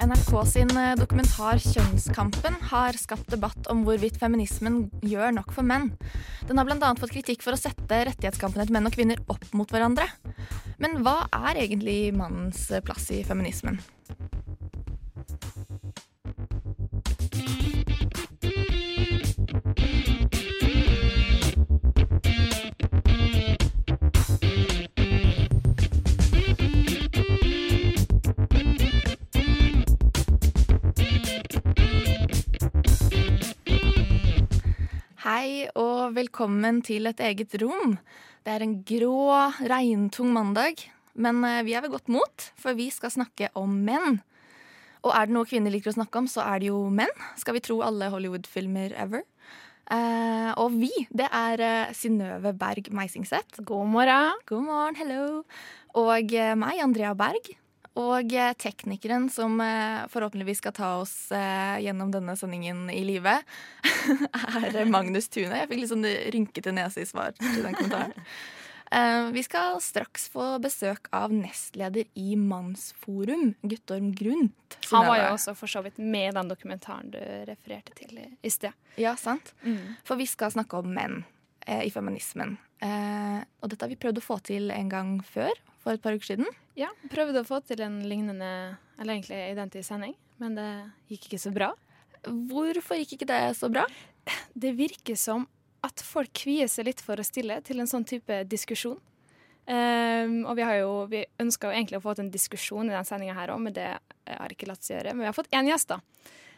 NRK sin eh, dokumentar 'Kjønnskampen' har skapt debatt om hvorvidt feminismen gjør nok for menn. Den har bl.a. fått kritikk for å sette rettighetskampen til menn og kvinner opp mot hverandre. Men hva er egentlig mannens plass i feminismen? Hei og velkommen til et eget rom. Det er en grå, regntung mandag, men eh, vi er ved godt mot, for vi skal snakke om menn. Og er det noe kvinner liker å snakke om, så er det jo menn. Skal vi tro alle Hollywood-filmer ever. Eh, og vi, det er uh, Synnøve Berg Meisingseth. God morgen. God morgen, hello. Og eh, meg, Andrea Berg. Og eh, teknikeren som eh, forhåpentligvis skal ta oss eh, gjennom denne sendingen i live, er Magnus Tune. Jeg fikk litt sånn rynkete nese i svar til den kommentaren. Vi skal straks få besøk av nestleder i Mannsforum, Guttorm Grundt. Han var jo også for så vidt med i den dokumentaren du refererte til i- sted. Ja, sant? For vi skal snakke om menn eh, i feminismen. Eh, og dette har vi prøvd å få til en gang før, for et par uker siden. Ja, prøvde å få til en lignende, eller egentlig identisk sending, men det gikk ikke så bra. Hvorfor gikk ikke det så bra? Det virker som at folk kvier seg litt for å stille til en sånn type diskusjon. Um, og vi har jo, vi ønska jo egentlig å få til en diskusjon i den sendinga her òg, men det har ikke latt seg gjøre. Men vi har fått én gjest, da.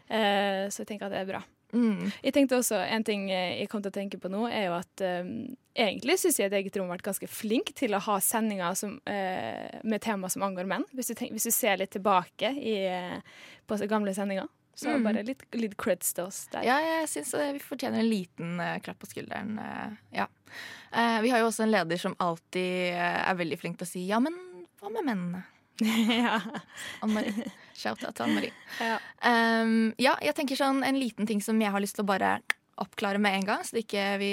Uh, så jeg tenker at det er bra. Mm. Jeg tenkte også, En ting eh, jeg kom til å tenke på nå, er jo at um, egentlig syns jeg at eget rom har vært ganske flink til å ha sendinger som, eh, med tema som angår menn. Hvis du, tenk, hvis du ser litt tilbake i, på gamle sendinger. Så Mm. bare litt, litt creds til oss der. Ja, jeg syns vi fortjener en liten uh, klapp på skulderen. Uh, ja. Vi har jo også en leder som alltid er veldig flink til å si ja, men hva med mennene? ja. Shout-out til Anne-Marie. Ja. Um, ja, jeg tenker sånn en liten ting som jeg har lyst til å bare oppklare med en gang, så det ikke vi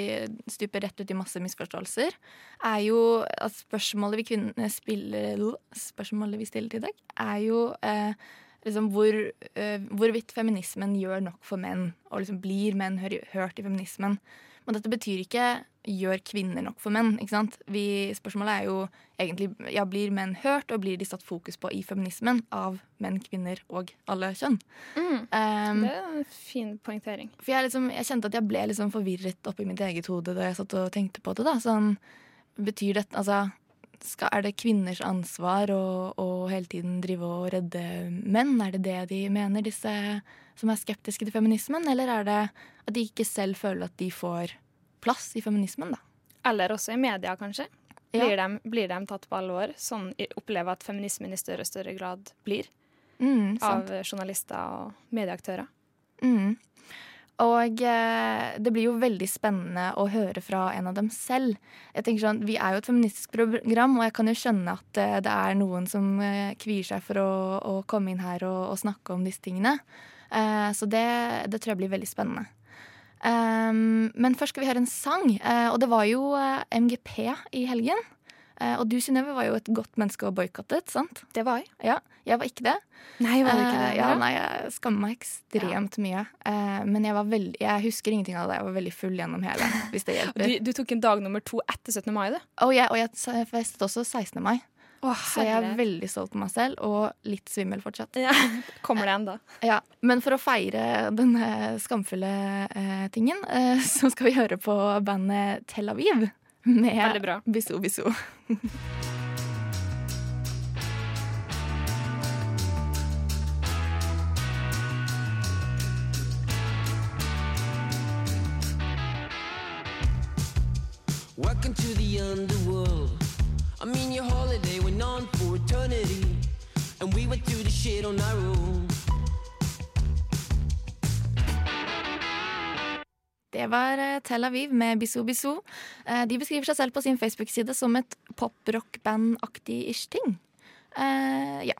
stuper rett ut i masse misforståelser, er jo at spørsmålet vi kvinner spiller Spørsmålet vi stiller til i dag, er jo eh, liksom hvor, eh, hvorvidt feminismen gjør nok for menn, og liksom blir menn hør, hørt i feminismen. Men dette betyr ikke gjør kvinner nok for menn. ikke sant? Vi, spørsmålet er jo egentlig ja, blir menn hørt, og blir de satt fokus på i feminismen av menn, kvinner og alle kjønn. Mm. Um, Det er en fin poengtering. for jeg, liksom, jeg kjente at jeg ble liksom forvirret oppi mitt eget hode da jeg satt og tenkte på det. da. Sånn, betyr dette, altså, skal, Er det kvinners ansvar å, å hele tiden drive og redde menn? Er det det de mener, disse som er skeptiske til feminismen? Eller er det at de ikke selv føler at de får plass i feminismen, da? Eller også i media, kanskje. Ja. Blir, de, blir de tatt på alvor? Sånn opplever at feminismen i større og større grad blir. Mm. Av journalister og medieaktører. Mm. Og eh, det blir jo veldig spennende å høre fra en av dem selv. Jeg tenker sånn, Vi er jo et feministisk program, og jeg kan jo skjønne at eh, det er noen som eh, kvier seg for å, å komme inn her og, og snakke om disse tingene. Eh, så det, det tror jeg blir veldig spennende. Um, men først skal vi høre en sang, uh, og det var jo uh, MGP i helgen. Uh, og du, Synnøve, var jo et godt menneske og boikottet, sant? Det var jeg. Ja, jeg var ikke det. Nei, var det ikke det? Eh, ja, nei, jeg skammer meg ekstremt mye. Eh, men jeg, var veldig, jeg husker ingenting av det. Jeg var veldig full gjennom hele, hvis det hjelper. Du, du tok en dag nummer to etter 17. mai, du. Oh, yeah, og jeg festet også 16. mai, Å, så jeg er veldig stolt av meg selv, og litt svimmel fortsatt. ja. Kommer det enda? Ja, Men for å feire denne skamfulle eh, tingen, eh, så skal vi høre på bandet Tel Aviv med Bisso Bissou. Welcome to the underworld. I mean, your holiday and we would do the shit on our own. Det var eh, Tel Aviv med Bissou Bissou. Eh, De beskriver seg selv på sin Facebook-side som et pop-rock-band-aktig ish ting. Uh, ja,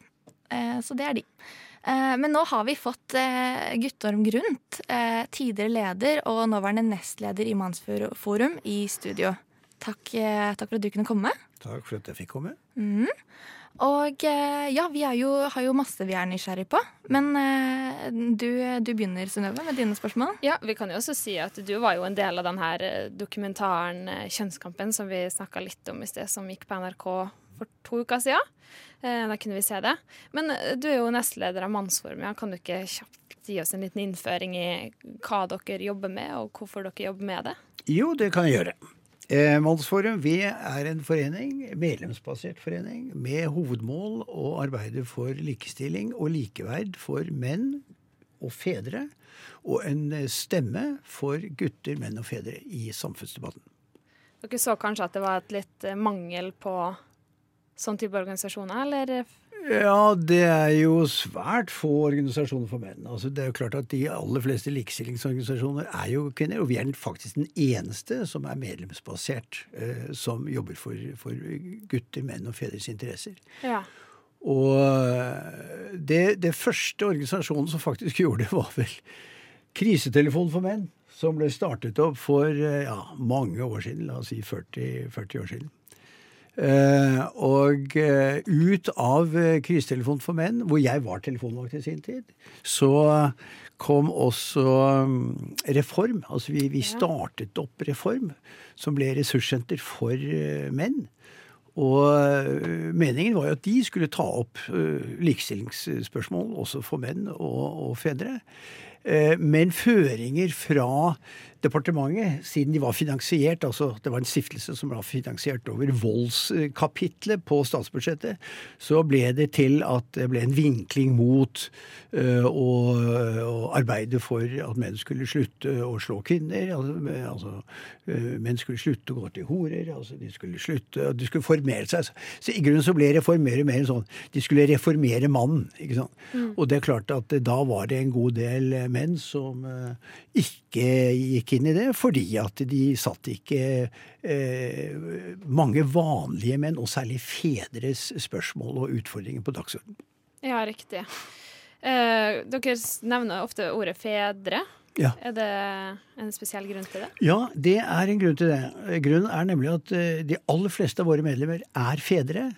uh, så det er de. Uh, Men nå har vi fått eh, Guttorm Grundt, eh, tidligere leder og nåværende nestleder i Mannsforum, i studio. Takk, eh, takk for at du kunne komme. Takk for at jeg fikk komme. Mhm. Og eh, ja, vi er jo, har jo masse vi er nysgjerrig på. Men eh, du, du begynner, Synnøve, med dine spørsmål. Ja, vi kan jo også si at du var jo en del av den her eh, dokumentaren Kjønnskampen som vi snakka litt om i sted, som gikk på NRK for to uker siden. Eh, Da kunne vi se det. Men du er jo nestleder av Mannsformia. Kan du ikke kjapt gi oss en liten innføring i hva dere jobber med, og hvorfor dere jobber med det? Jo, det kan jeg gjøre. Eh, Mannsforum vi er en forening, medlemsbasert forening med hovedmål å arbeide for likestilling og likeverd for menn og fedre. Og en stemme for gutter, menn og fedre i samfunnsdebatten. Dere så kanskje at det var et litt mangel på sånn type organisasjoner, eller? Ja, det er jo svært få organisasjoner for menn. Altså, det er jo klart at De aller fleste likestillingsorganisasjoner er jo kvinner, og vi er faktisk den eneste som er medlemsbasert, eh, som jobber for, for gutter, menn og fedres interesser. Ja. Og eh, det, det første organisasjonen som faktisk gjorde det, var vel Krisetelefonen for menn, som ble startet opp for eh, ja, mange år siden, la oss si 40, 40 år siden. Eh, og eh, ut av eh, Krisetelefonen for menn, hvor jeg var telefonvakt i sin tid, så kom også mm, Reform. Altså vi, vi startet opp Reform, som ble ressurssenter for menn. Og meningen var jo at de skulle ta opp likestillingsspørsmål også for menn og, og fedre. Men føringer fra departementet, siden de var finansiert, altså det var en stiftelse som var finansiert over voldskapitlet på statsbudsjettet, så ble det til at det ble en vinkling mot øh, å, å arbeide for at menn skulle slutte å slå kvinner. Altså, altså øh, menn skulle slutte å gå til horer. altså De skulle slutte, de skulle formere seg. Så i grunnen så ble reformere mer sånn De skulle reformere mannen. ikke sant? Og det er klart at da var det en god del menn som eh, ikke gikk inn i det, fordi at de satt ikke eh, mange vanlige menn, og særlig fedres spørsmål og utfordringer på dagsordenen. Ja, riktig. Eh, dere nevner ofte ordet fedre. Ja. Er det en spesiell grunn til det? Ja, det er en grunn til det. Grunnen er nemlig at eh, de aller fleste av våre medlemmer er fedre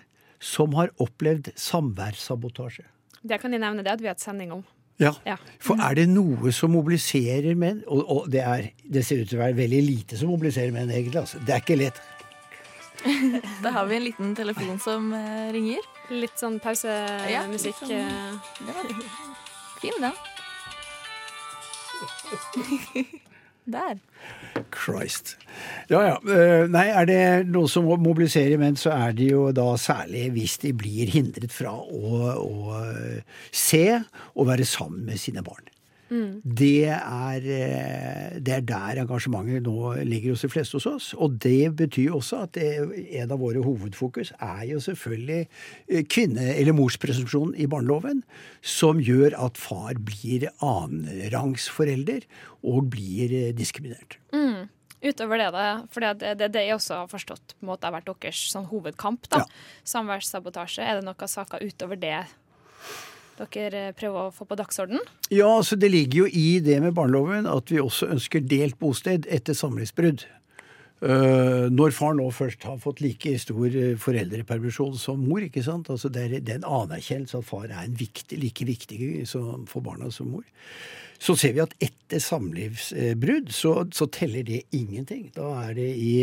som har opplevd samværssabotasje. Det kan jeg nevne det at vi har hatt sending om. Ja. Ja. For er det noe som mobiliserer menn, og, og det, er, det ser ut til å være veldig lite som mobiliserer menn, egentlig. Altså. Det er ikke lett. Da har vi en liten telefon som eh, ringer. Litt sånn pausemusikk. Ja, sånn- eh, fin, den. Der. Christ. Ja, ja. Eh, Nei, er det noe som mobiliserer menn, så er det jo da særlig hvis de blir hindret fra å, å eh, se og være sammen med sine barn. Det, er, eh, det er der engasjementet nå ligger hos de fleste hos oss. Og det betyr også at det, en av våre hovedfokus er jo selvfølgelig eh, kvinne- eller morspresumpsjonen i barneloven, som gjør at far blir annenrangsforelder og blir diskriminert. diskriminert. Utover det, da, for det, det, det jeg også har forstått på en måte har vært deres sånn hovedkamp. da. Ja. Samværssabotasje. Er det noen saker utover det dere eh, prøver å få på dagsorden? Ja, altså det ligger jo i det med barneloven at vi også ønsker delt bosted etter samlivsbrudd. Eh, når far nå først har fått like stor eh, foreldrepermisjon som mor, ikke sant? Altså det er, en anerkjennelse at far er en viktig, like viktig for barna som mor. Så ser vi at etter samlivsbrudd så, så teller det ingenting. Da er det i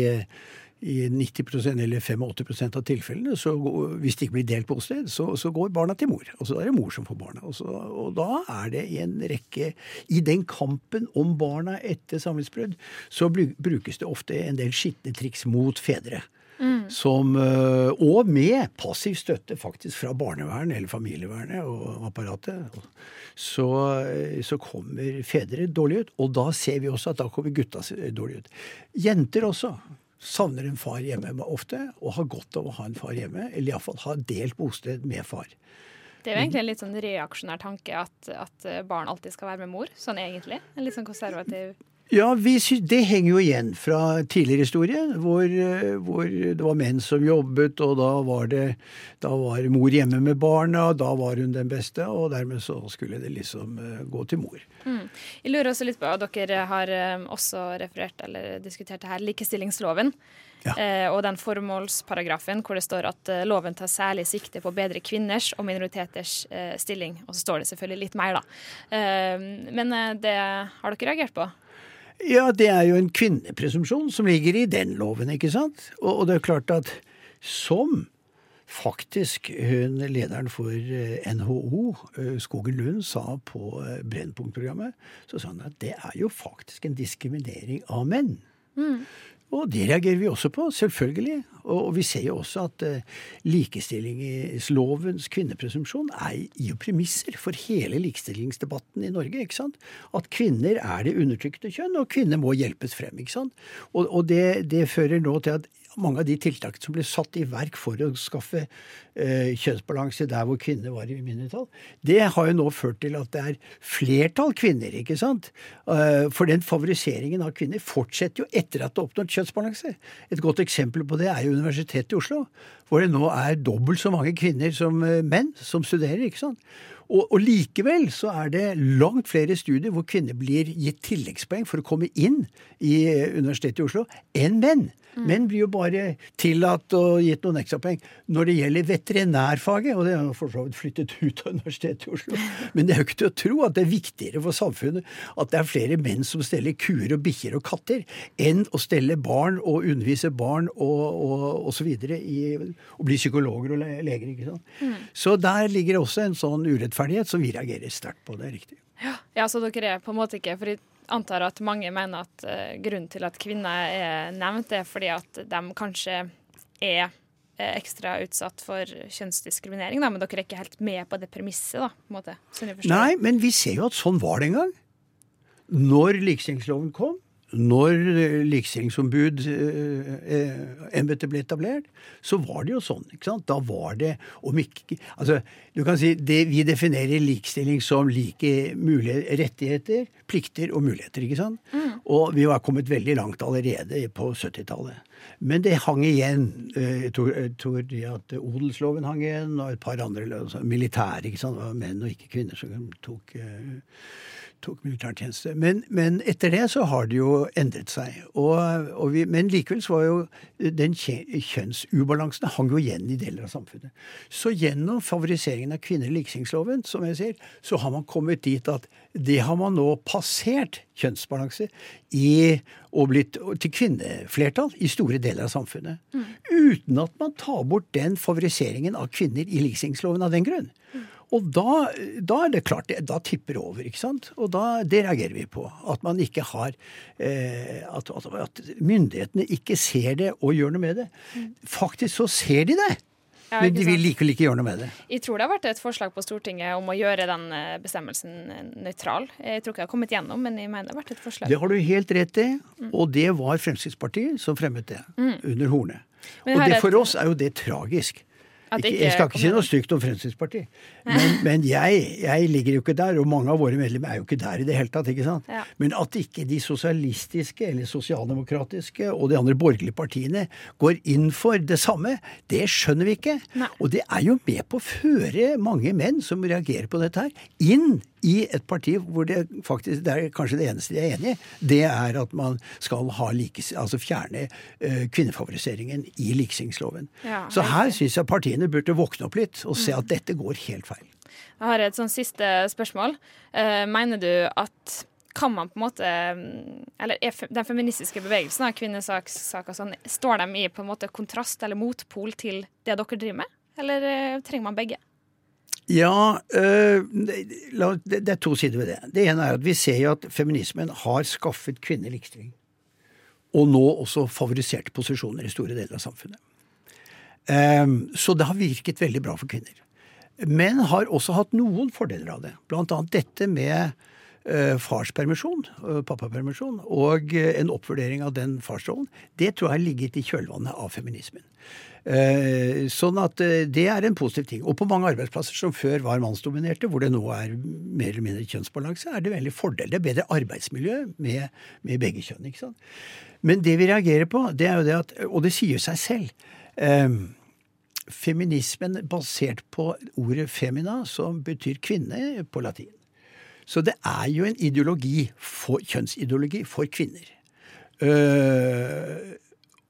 i 90% eller 85% av tilfellene, så går, hvis det ikke blir delt bosted, så, så går barna til mor. Og så er det mor som får barna. Og, så, og da er det en rekke I den kampen om barna etter samlivsbrudd, så brukes det ofte en del skitne triks mot fedre. Som, øh, og med passiv støtte faktisk fra barnevern eller familievernet og apparatet. Så, øh, så kommer fedre dårlig ut. Og da ser vi også at da kommer gutta dårlig ut. Jenter også savner en far hjemme ofte, og har godt av å ha en far hjemme. Eller iallfall ha delt bosted med far. Det er jo egentlig en litt sånn reaksjonær tanke at, at barn alltid skal være med mor, sånn egentlig. En litt sånn konservativ Ja, vi sy Det henger jo igjen fra tidligere historie, hvor, eh, hvor det var menn som jobbet, og da var, det, da var mor hjemme med barna, da var hun den beste, og dermed så skulle det liksom eh, gå til mor. Mm. Jeg lurer også litt på, og Dere har eh, også referert eller diskutert det her, likestillingsloven. Ja. Og den formålsparagrafen hvor det står at loven tar særlig sikte på å bedre kvinners og minoriteters stilling. Og så står det selvfølgelig litt mer, da. Men det har dere reagert på? Ja, det er jo en kvinnepresumpsjon som ligger i den loven, ikke sant? Og, og det er klart at som faktisk hun lederen for eh, NHO, eh, Skogen Lund, sa på eh, Brennpunkt-programmet, så sa han at det er jo faktisk en diskriminering av menn. Og det reagerer vi også på, selvfølgelig. Og, vi ser jo også at eh, likestillingslovens kvinnepresumpsjon er jo premisser for hele likestillingsdebatten i Norge. ikke sant? At kvinner er det undertrykte kjønn, og kvinner må hjelpes frem. ikke sant? Og det, det fører nå til at mange av de tiltakene som ble satt i verk for å skaffe eh, kjønnsbalanse der hvor kvinner var i mindretall, det har jo nå ført til at det er flertall kvinner, ikke sant? Eh, for den favoriseringen av kvinner fortsetter jo etter at det er oppnådd kjønnsbalanse. Et godt eksempel på det er jo Universitetet i Oslo, hvor det nå er dobbelt så mange kvinner som eh, menn som studerer, ikke sant? Og, og likevel så er det langt flere studier hvor kvinner blir gitt tilleggspoeng for å komme inn i Universitetet i Oslo, enn menn. Menn blir jo bare tillatt og gitt noen ekstrapoeng når det gjelder veterinærfaget, og det er for så vidt flyttet ut av Universitetet i Oslo. Men det er jo ikke til å tro at det er viktigere for samfunnet at det er flere menn som steller kuer og bikkjer og katter, enn å stelle barn og undervise barn og, og, og så videre i å bli psykologer og leger. ikke sant? Så der ligger det også en sånn urettferdighet som vi reagerer sterkt på. Det er riktig. Ja, så dere er på en måte ikke For jeg antar at mange mener at uh, grunnen til at kvinner er nevnt, er fordi at de kanskje er eh, ekstra utsatt for kjønnsdiskriminering, da, men dere er ikke helt med på det premisset, da, på en måte. Sånn jeg Nei, men vi ser jo at sånn var det en gang. Når likestillingsloven kom, når eh, likestillingsombud-embetet ble etablert, så var det jo sånn. ikke sant? Da var det om ikke Altså, du kan si det, Vi definerer likestilling som like mulige rettigheter, plikter og muligheter. ikke sant? Og vi var kommet veldig langt allerede på 70-tallet. Men det hang igjen. eh, Jeg tror, jeg tror at odelsloven hang igjen, og et par andre altså, militære. ikke sant? Det var menn og ikke kvinner som tok eh, tok militærtjeneste. Men, men etter det så har det jo endret seg. Og, og vi, men likevel så var jo den kjønnsubalansen hang jo igjen i deler av samfunnet. Så gjennom favoriseringen av kvinner i likestillingsloven, som jeg sier, så har man kommet dit at det har man nå passert kjønnsbalanse i og blitt til kvinneflertall i store deler av samfunnet. Uten at man tar bort den favoriseringen av kvinner i likestillingsloven av den grunn. Og da, da er det klart, da tipper det over. ikke sant? Og da, det reagerer vi på. At man ikke har eh, at, at, myndighetene ikke ser det og gjør noe med det. Faktisk så ser de det, Ja, men de vil likevel ikke gjøre noe med det. Jeg tror det har vært et forslag på Stortinget om å gjøre den eh, bestemmelsen eh, nøytral. Jeg tror ikke det har kommet gjennom, men jeg mener det har vært et forslag. Det har du helt rett i, og det var Fremskrittspartiet som fremmet det under Horne. Og det for oss er jo det tragisk. Ikke jeg skal ikke si noe stygt om Fremskrittspartiet, men, men jeg, jeg ligger jo ikke der, og mange av våre medlemmer er jo ikke der i det hele tatt. ikke sant? Ja. Men at ikke de sosialistiske eller sosialdemokratiske og de andre borgerlige partiene går inn for det samme, det skjønner vi ikke. Nei. Og det er jo med på å føre mange menn som reagerer på dette her, inn i et parti hvor det faktisk det er kanskje det eneste de er enig i, det er at man skal ha like, altså fjerne uh, kvinnefavoriseringen i likestillingsloven. Ja, Så her syns jeg partiene burde våkne opp litt og se at dette går helt feil. Jeg har et sånn siste spørsmål. Uh, mener du at kan man på en måte mm, Eller er den feministiske bevegelsen av kvinnesaker sånn, står de i på en måte kontrast eller motpol til det dere driver med? Eller eh, trenger man begge? Ja, øh, det, er to sider ved det. Det ene er at vi ser jo at feminismen har skaffet kvinner likestilling. Og nå også favoriserte posisjoner i store deler av samfunnet. Ehm, så det har virket veldig bra for kvinner. Men har også hatt noen fordeler av det. Blant annet dette med farspermisjon, eh, pappapermisjon, og eh, en oppvurdering av den farsrollen, det tror jeg har ligget i kjølvannet av feminismen. Eh, sånn at eh, det er en positiv ting. Og på mange arbeidsplasser som før var mannsdominerte, hvor det nå er mer eller mindre kjønnsbalanse, er det veldig fordel. Det er bedre arbeidsmiljø med, med begge kjønn. ikke sant? Men det vi reagerer på, det er jo det at Og det sier seg selv. Eh, feminismen basert på ordet femina, som betyr kvinne på latin. Så det er jo en ideologi, for, kjønnsideologi for kvinner. Uh,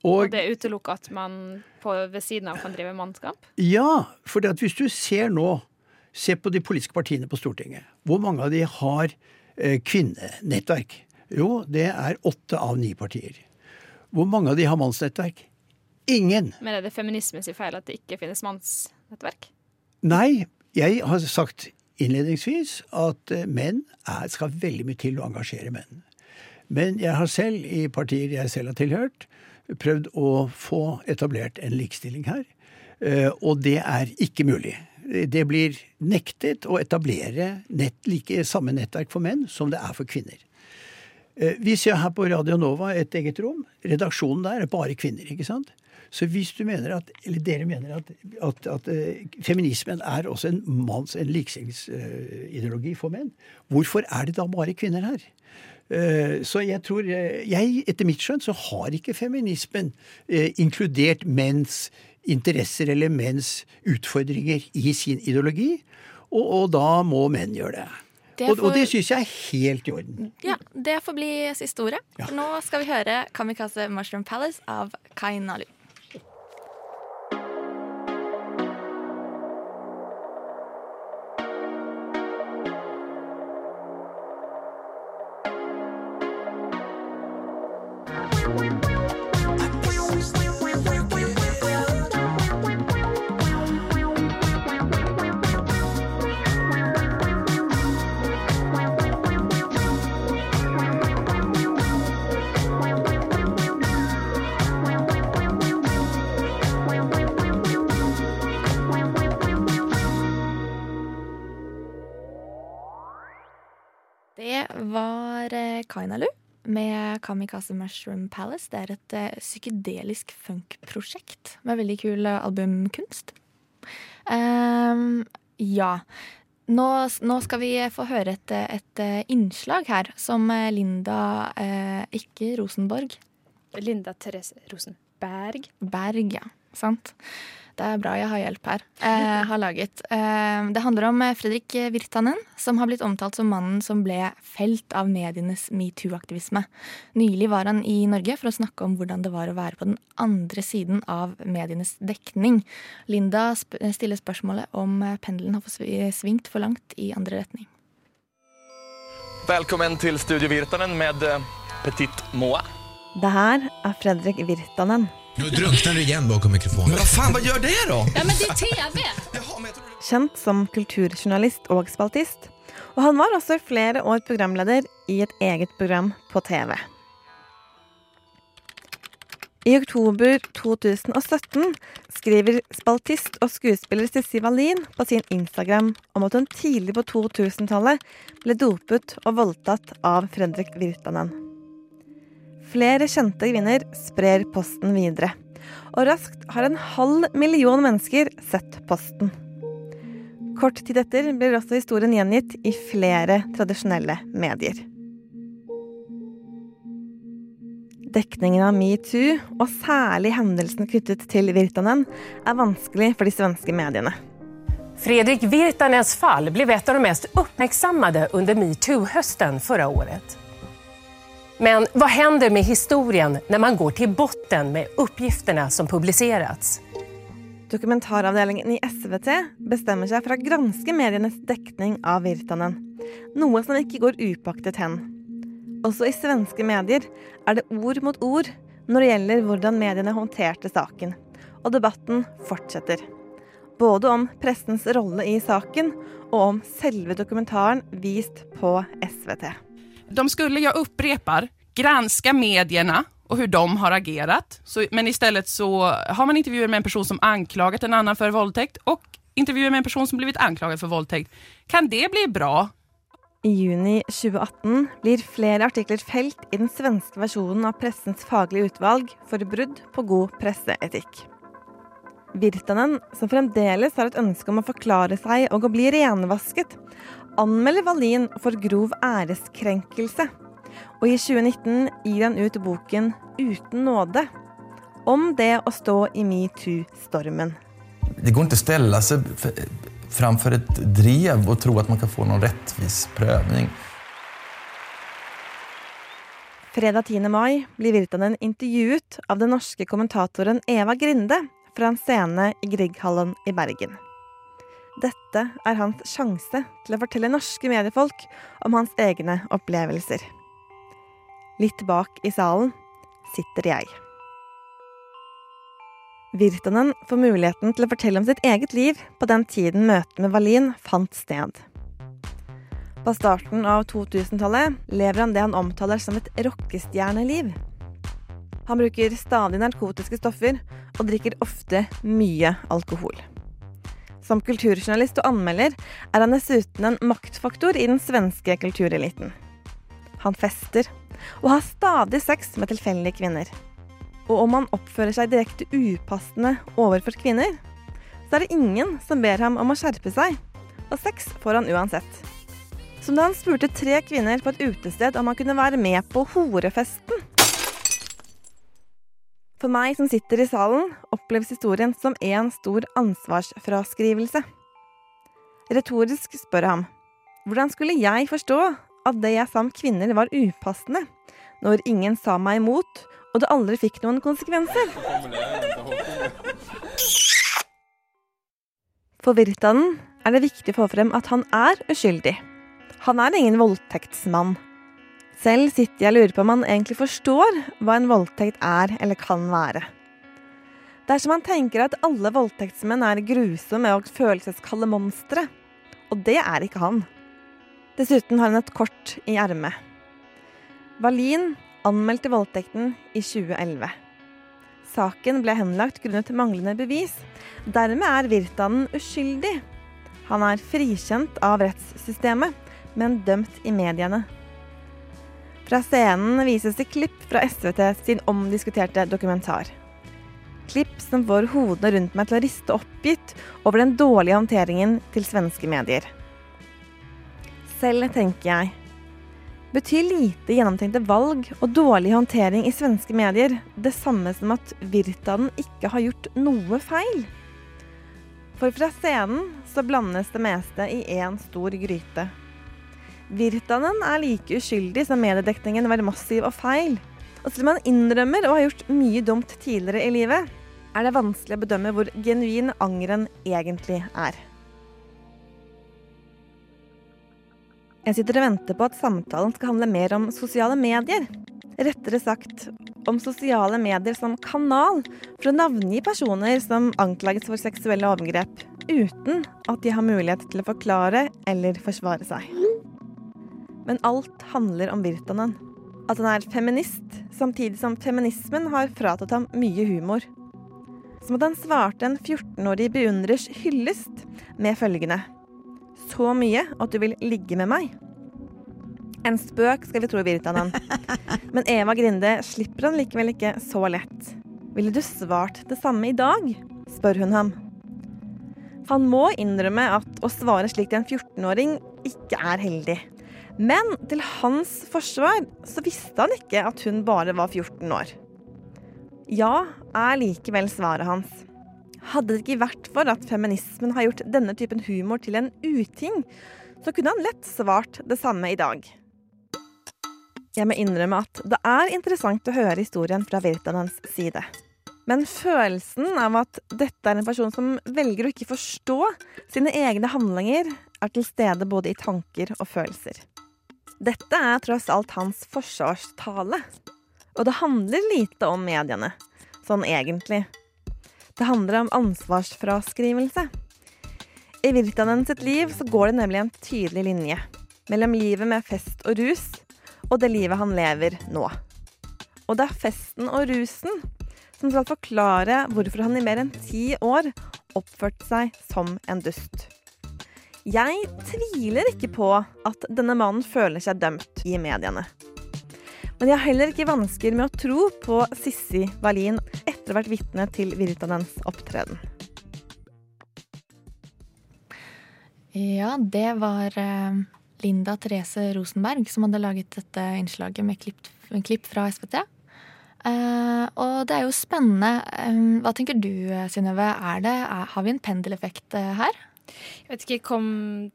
og, og, det utelukker at man på, ved siden av kan drive mannskap? Ja, for hvis du ser nå, se på de politiske partiene på Stortinget. Hvor mange av de har eh, kvinnenettverk? Jo, det er åtte av ni partier. Hvor mange av de har mannsnettverk? Ingen. Men er det feminismens feil at det ikke finnes mannsnettverk? Nei, jeg har sagt innledningsvis at eh, menn er, skal veldig mye til å engasjere menn. Men jeg har selv, i partier jeg selv har tilhørt, prøvd å få etablert en likestilling her. Eh, og det er ikke mulig. Det blir nektet å etablere nett, like samme nettverk for menn som det er for kvinner. Eh, vi ser her på Radio Nova et eget rom. Redaksjonen der er bare kvinner. ikke sant? Så hvis du mener at, eller dere mener at, at, at uh, feminismen er også en manns, en likestillingsideologi for menn, hvorfor er det da bare kvinner her? Uh, så jeg tror jeg, Etter mitt skjønn så har ikke feminismen inkludert menns interesser eller menns utfordringer i sin ideologi, og, og da må menn gjøre det. Det får... og, det syns jeg er helt i orden. Ja, Det får bli siste ordet. Ja. Nå skal vi høre 'Kamikaze Mushroom Palace' av Kainalu. Kainalu med Kamikaze Mushroom Palace. Det er et uh, psykedelisk funk-prosjekt med veldig kul uh, albumkunst. Um, ja. Nå, nå, skal vi få høre et, et uh, innslag her som Linda Ikke Rosenborg. Linda Therese Rosenberg. Berg, ja. Sant. Det er bra jeg har hjelp her. Eh, har laget. Eh, det handler om eh, Fredrik Virtanen, som har blitt omtalt som mannen som ble felt av medienes metoo-aktivisme. Nylig var han i Norge for å snakke om hvordan det var å være på den andre siden av medienes dekning. Linda sp stiller spørsmålet om eh, pendelen har svingt for langt i andre retning. Velkommen til Studio Virtanen med eh, Petit Moa. Det her er Fredrik Virtanen. Nu drunknar du igjen bakom mikrofonen. Men hva faen, hva gjør det da? Ja, men det er TV! Kjent som kulturjournalist og spaltist. Og han var også i flere år programleder i et eget program på TV. I oktober 2017 skriver spaltist og skuespiller Sissi Wallin på sin Instagram om at hun tidlig på 2000-tallet ble dopet og voldtatt av Fredrik Virtanen. Flere kjente kvinner sprer posten videre. Og raskt har en halv million mennesker sett posten. Kort tid etter blir også historien gjengitt i flere tradisjonelle medier. Dekningen av metoo, og særlig hendelsen knyttet til Virtanen, er vanskelig for de svenske mediene. Fredrik Virtanens fall ble et av de mest oppmerksommede under metoo-høsten forrige året. Men hva hender med historien når man går til botten med oppgiftene som publiseres? Dokumentaravdelingen i SVT bestemmer seg for å granske medienes dekning av Virtanen, noe som ikke går upaktet hen. Også i svenske medier er det ord mot ord når det gjelder hvordan mediene håndterte saken, og debatten fortsetter. Både om pressens rolle i saken og om selve dokumentaren vist på SVT de skulle, jag upprepar, granska medierna och hur de har agerat. Så, men istället så har man intervjuer med en person som anklagat en annan för våldtäkt och intervjuer med en person som blivit anklagad för våldtäkt. Kan det bli bra? I juni 2018 blir flere artikler felt i den svenske versjonen av Pressens faglige utvalg for brudd på god presseetikk. Virtanen, som fremdeles har et ønske om å forklare seg og å bli renvasket, anmelder Wallin for grov æreskrenkelse. Og i 2019 gir han ut boken Uten nåde, om det å stå i metoo-stormen. Det går ikke å stelle seg framfor et drev og tro at man kan få noen rettvis prøvning. Fredag 10. mai blir Virtanen intervjuet av den norske kommentatoren Eva Grinde fra en scene i Grieghallen i Bergen. Dette er hans sjanse til å fortelle norske mediefolk om hans egne opplevelser. Litt bak i salen sitter jeg. Virtanen får muligheten til å fortelle om sitt eget liv på den tiden møtet med Wallin fant sted. På starten av 2000-tallet lever han det han omtaler som et rockestjerneliv. Han bruker stadig narkotiske stoffer og drikker ofte mye alkohol. Som kulturjournalist og anmelder er han dessuten en maktfaktor i den svenske kultureliten. Han fester og har stadig sex med tilfeldige kvinner. Og om han oppfører seg direkte upassende overfor kvinner, så er det ingen som ber ham om å skjerpe seg, og sex får han uansett. Som da han spurte tre kvinner på et utested om han kunne være med på horefesten. For meg som sitter i salen, oppleves historien som en stor ansvarsfraskrivelse. Retorisk spør ham hvordan skulle jeg forstå at det jeg sa om kvinner var upassende, når ingen sa meg imot, og det aldri fikk noen konsekvenser? For Virtanen er det viktig å få frem at han er uskyldig. Han er ingen voldtektsmann. Selv sitter jeg og lurer på om han egentlig forstår hva en voldtekt er eller kan være. Dersom han tenker at alle voldtektsmenn er grusomme og følelseskalde monstre. Og det er ikke han. Dessuten har han et kort i ermet. Valin anmeldte voldtekten i 2011. Saken ble henlagt grunnet manglende bevis. Dermed er Virtanen uskyldig. Han er frikjent av rettssystemet, men dømt i mediene. Fra scenen vises det klipp fra SVT sin omdiskuterte dokumentar. Klipp som får hodene rundt meg til å riste oppgitt over den dårlige håndteringen til svenske medier. Selv tenker jeg Betyr lite gjennomtenkte valg og dårlig håndtering i svenske medier det samme som at Virtanen ikke har gjort noe feil? For fra scenen så blandes det meste i én stor gryte. Virtanen er like uskyldig som mediedekningen var massiv og feil. Og selv om han innrømmer å ha gjort mye dumt tidligere i livet, er det vanskelig å bedømme hvor genuin angeren egentlig er. Jeg sitter og venter på at samtalen skal handle mer om sosiale medier. Rettere sagt om sosiale medier som kanal for å navngi personer som anklages for seksuelle overgrep, uten at de har mulighet til å forklare eller forsvare seg. Men alt handler om Virtanen. At han er feminist, samtidig som feminismen har fratatt ham mye humor. Som at han svarte en 14-årig beundrers hyllest med følgende så mye at du vil ligge med meg. En spøk, skal vi tro Virtanen. Men Eva Grinde slipper han likevel ikke så lett. Ville du svart det samme i dag? spør hun ham. Han må innrømme at å svare slik til en 14-åring ikke er heldig. Men til hans forsvar så visste han ikke at hun bare var 14 år. Ja er likevel svaret hans. Hadde det ikke vært for at feminismen har gjort denne typen humor til en uting, så kunne han lett svart det samme i dag. Jeg må innrømme at det er interessant å høre historien fra Virtanens side. Men følelsen av at dette er en person som velger å ikke forstå sine egne handlinger, er til stede både i tanker og følelser. Dette er tross alt hans forsvarstale. Og det handler lite om mediene, sånn egentlig. Det handler om ansvarsfraskrivelse. I Virtanen sitt liv så går det nemlig en tydelig linje mellom livet med fest og rus og det livet han lever nå. Og det er festen og rusen som skal forklare hvorfor han i mer enn ti år oppførte seg som en dust. Jeg tviler ikke på at denne mannen føler seg dømt i mediene. Men jeg har heller ikke vansker med å tro på Sissi Wallin etter å ha vært vitne til Virtanens opptreden. Ja, det var eh, Linda Therese Rosenberg som hadde laget dette innslaget med klipp, klipp fra SVT. Eh, og det er jo spennende. Eh, hva tenker du, Synnøve? Har vi en pendeleffekt her? Jeg vet ikke, jeg kom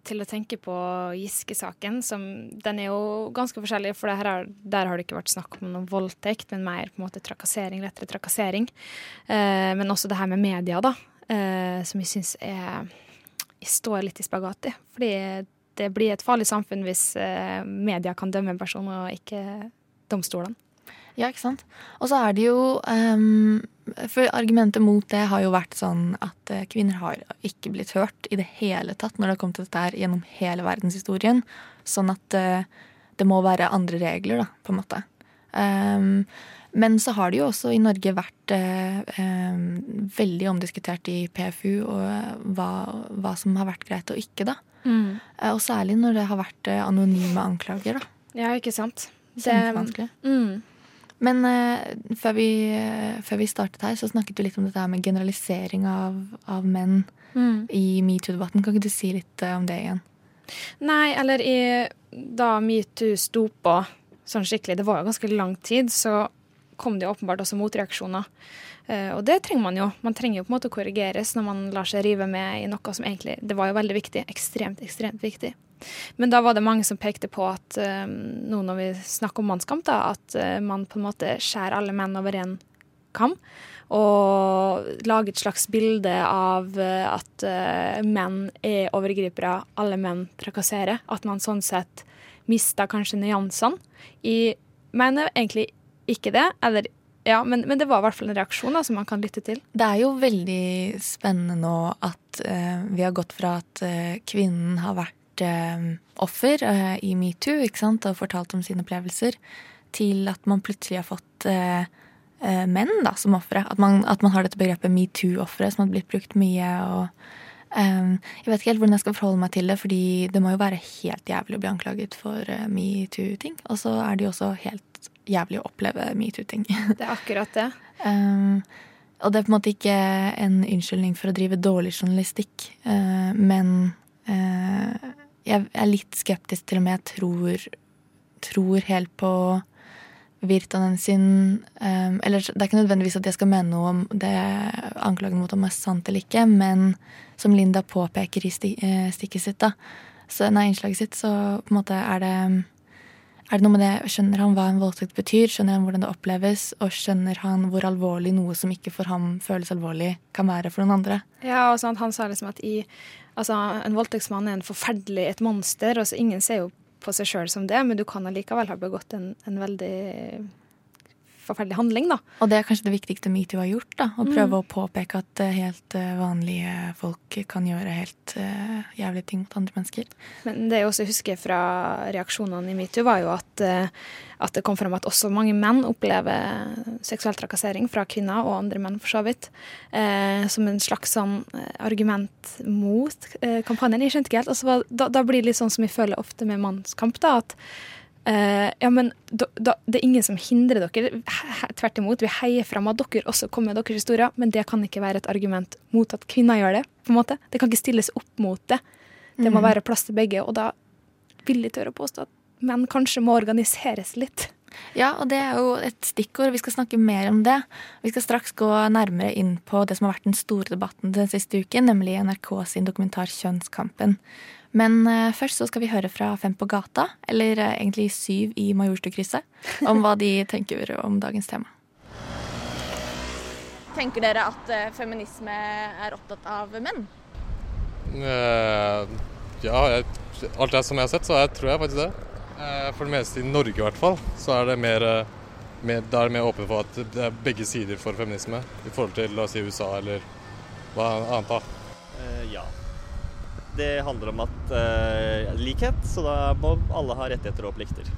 til å tenke på Giske-saken. Den er jo ganske forskjellig, for her, der har det ikke vært snakk om noen voldtekt, men mer på en måte trakassering, lettere trakassering. Eh, men også det her med media, da, eh, som jeg syns er Jeg står litt i spagat i. Fordi det blir et farlig samfunn hvis eh, media kan dømme en person, og ikke domstolene. Ja, ikke sant. Og så er det jo um, For argumentet mot det har jo vært sånn at uh, kvinner har ikke blitt hørt i det hele tatt når det har kommet til dette her gjennom hele verdenshistorien. Sånn at uh, det må være andre regler, da, på en måte. Um, men så har det jo også i Norge vært eh, eh, veldig omdiskutert i PFU og hva, hva, som har vært greit og ikke, da. Mm. og særlig når det har vært anonyme anklager, da. Ja, ikke sant. Kjempevanskelig. Mm. Men uh, før, vi, uh, før, vi, startet her, så snakket du litt om dette her med generalisering av, av menn mm. i metoo-debatten. Kan ikke du si litt uh, om det igjen? Nei, eller i, da metoo sto på sånn skikkelig, det var jo ganske lang tid, så kom det jo åpenbart også motreaksjoner. og det trenger man jo. Man trenger jo på en måte å korrigeres når man lar seg rive med i noe som egentlig Det var jo veldig viktig. Ekstremt, ekstremt viktig. Men da var det mange som pekte på at um, nå når vi snakker om mannskamp, da, at uh, man på en måte skjærer alle menn over én kam. Og lager et slags bilde av uh, at menn er overgripere, alle menn trakasserer. At man sånn sett mister kanskje nyansene. Jeg mener egentlig ikke det. Eller ja, men, men, det var i hvert fall en reaksjon da, som man kan lytte til. Det er jo veldig spennende nå at uh, vi har gått fra at uh, kvinnen har vært uh, offer i metoo ikke sant, og fortalt om sine opplevelser, til at man plutselig har fått menn da, som ofre. At, at, man har dette begrepet metoo-ofre som har blitt brukt mye. og um, Jeg vet ikke helt hvordan jeg skal forholde meg til det, fordi det må jo være helt jævlig å bli anklaget for metoo-ting. Og så er det jo også helt jævlig å oppleve metoo-ting. Det er akkurat det. Um, og det er på en måte ikke en unnskyldning for å drive dårlig journalistikk, uh, men uh, jeg er litt skeptisk til om jeg tror, tror helt på Virtanen sin um, Eller det er ikke nødvendigvis at jeg skal mene noe om det anklagen mot ham er sant eller ikke, men som Linda påpeker i sti, stikket sitt, da, så, nei, innslaget sitt, så på en måte er det er det noe med det, Skjønner han hva en voldtekt betyr? Skjønner han hvordan det oppleves? Og skjønner han hvor alvorlig noe som ikke for ham føles alvorlig, kan være for noen andre? Ja, og sånn, Han sa liksom at i, altså, en voldtektsmann er en forferdelig et monster. og så Ingen ser jo på seg sjøl som det, men du kan allikevel ha begått en, en veldig forferdelig handling, da. Og det er kanskje det viktigste metoo har gjort, da. Å prøve mm. å påpeke at helt uh, vanlige folk kan gjøre helt uh, jævlige ting mot andre mennesker. Men det jeg også husker fra reaksjonene i metoo, var jo at, uh, at det kom fram at også mange menn opplever seksuell trakassering fra kvinner, og andre menn for så vidt, som en slags sånn argument mot kampanjen. Jeg skjønte ikke helt. Altså, da, da blir det litt sånn som jeg føler ofte med mannskamp, da. at Uh, ja, men da, da, Det er ingen som hindrer dere. He, tvert imot, vi heier fram at dere også kommer med deres historier, men det kan ikke være et argument mot at kvinner gjør det. på en måte. Det kan ikke stilles opp mot det. Det må mm. være plass til begge, og da vil jeg tørre å påstå at menn kanskje må organiseres litt. Ja, og det er jo et stikkord. Vi skal snakke mer om det. Vi skal straks gå nærmere inn på det som har vært den store debatten den siste uken, nemlig NRK sin dokumentar 'Kjønnskampen'. Men uh, først så skal vi høre fra Fem på gata, eller uh, egentlig Syv i Majorstukrysset, om hva de tenker om dagens tema. Tenker dere at uh, feminisme er opptatt av menn? ja, jeg, alt det som jeg har sett, så jeg, tror jeg faktisk det. for det meste i Norge i hvert fall, så er det mer, mer, da er det mer åpent for at det er begge sider for feminisme i forhold til la oss si USA eller hva annet. da. ja det handler om at uh, likhet, så da må alle ha rettigheter og plikter.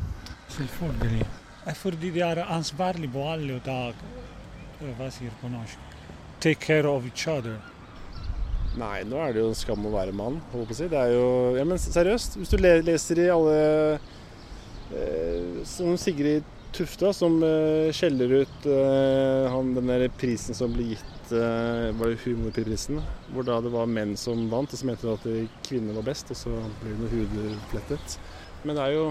Selvfølgelig. Fordi de er ansvarlige på alle dag. Hva sier på norsk? Take care of each other. Nei, nå er det jo en skam å være mann, holdt på å si. Det er jo Ja, men seriøst, hvis du leser i alle eh, Som Sigrid Tufte, som eh, skjeller ut eh, han, den der prisen som ble gitt eh, Var det humorprisen? Hvor da det var menn som vant, og så mente de at eh, kvinner var best, og så ble det noe hudflettet. Men det er jo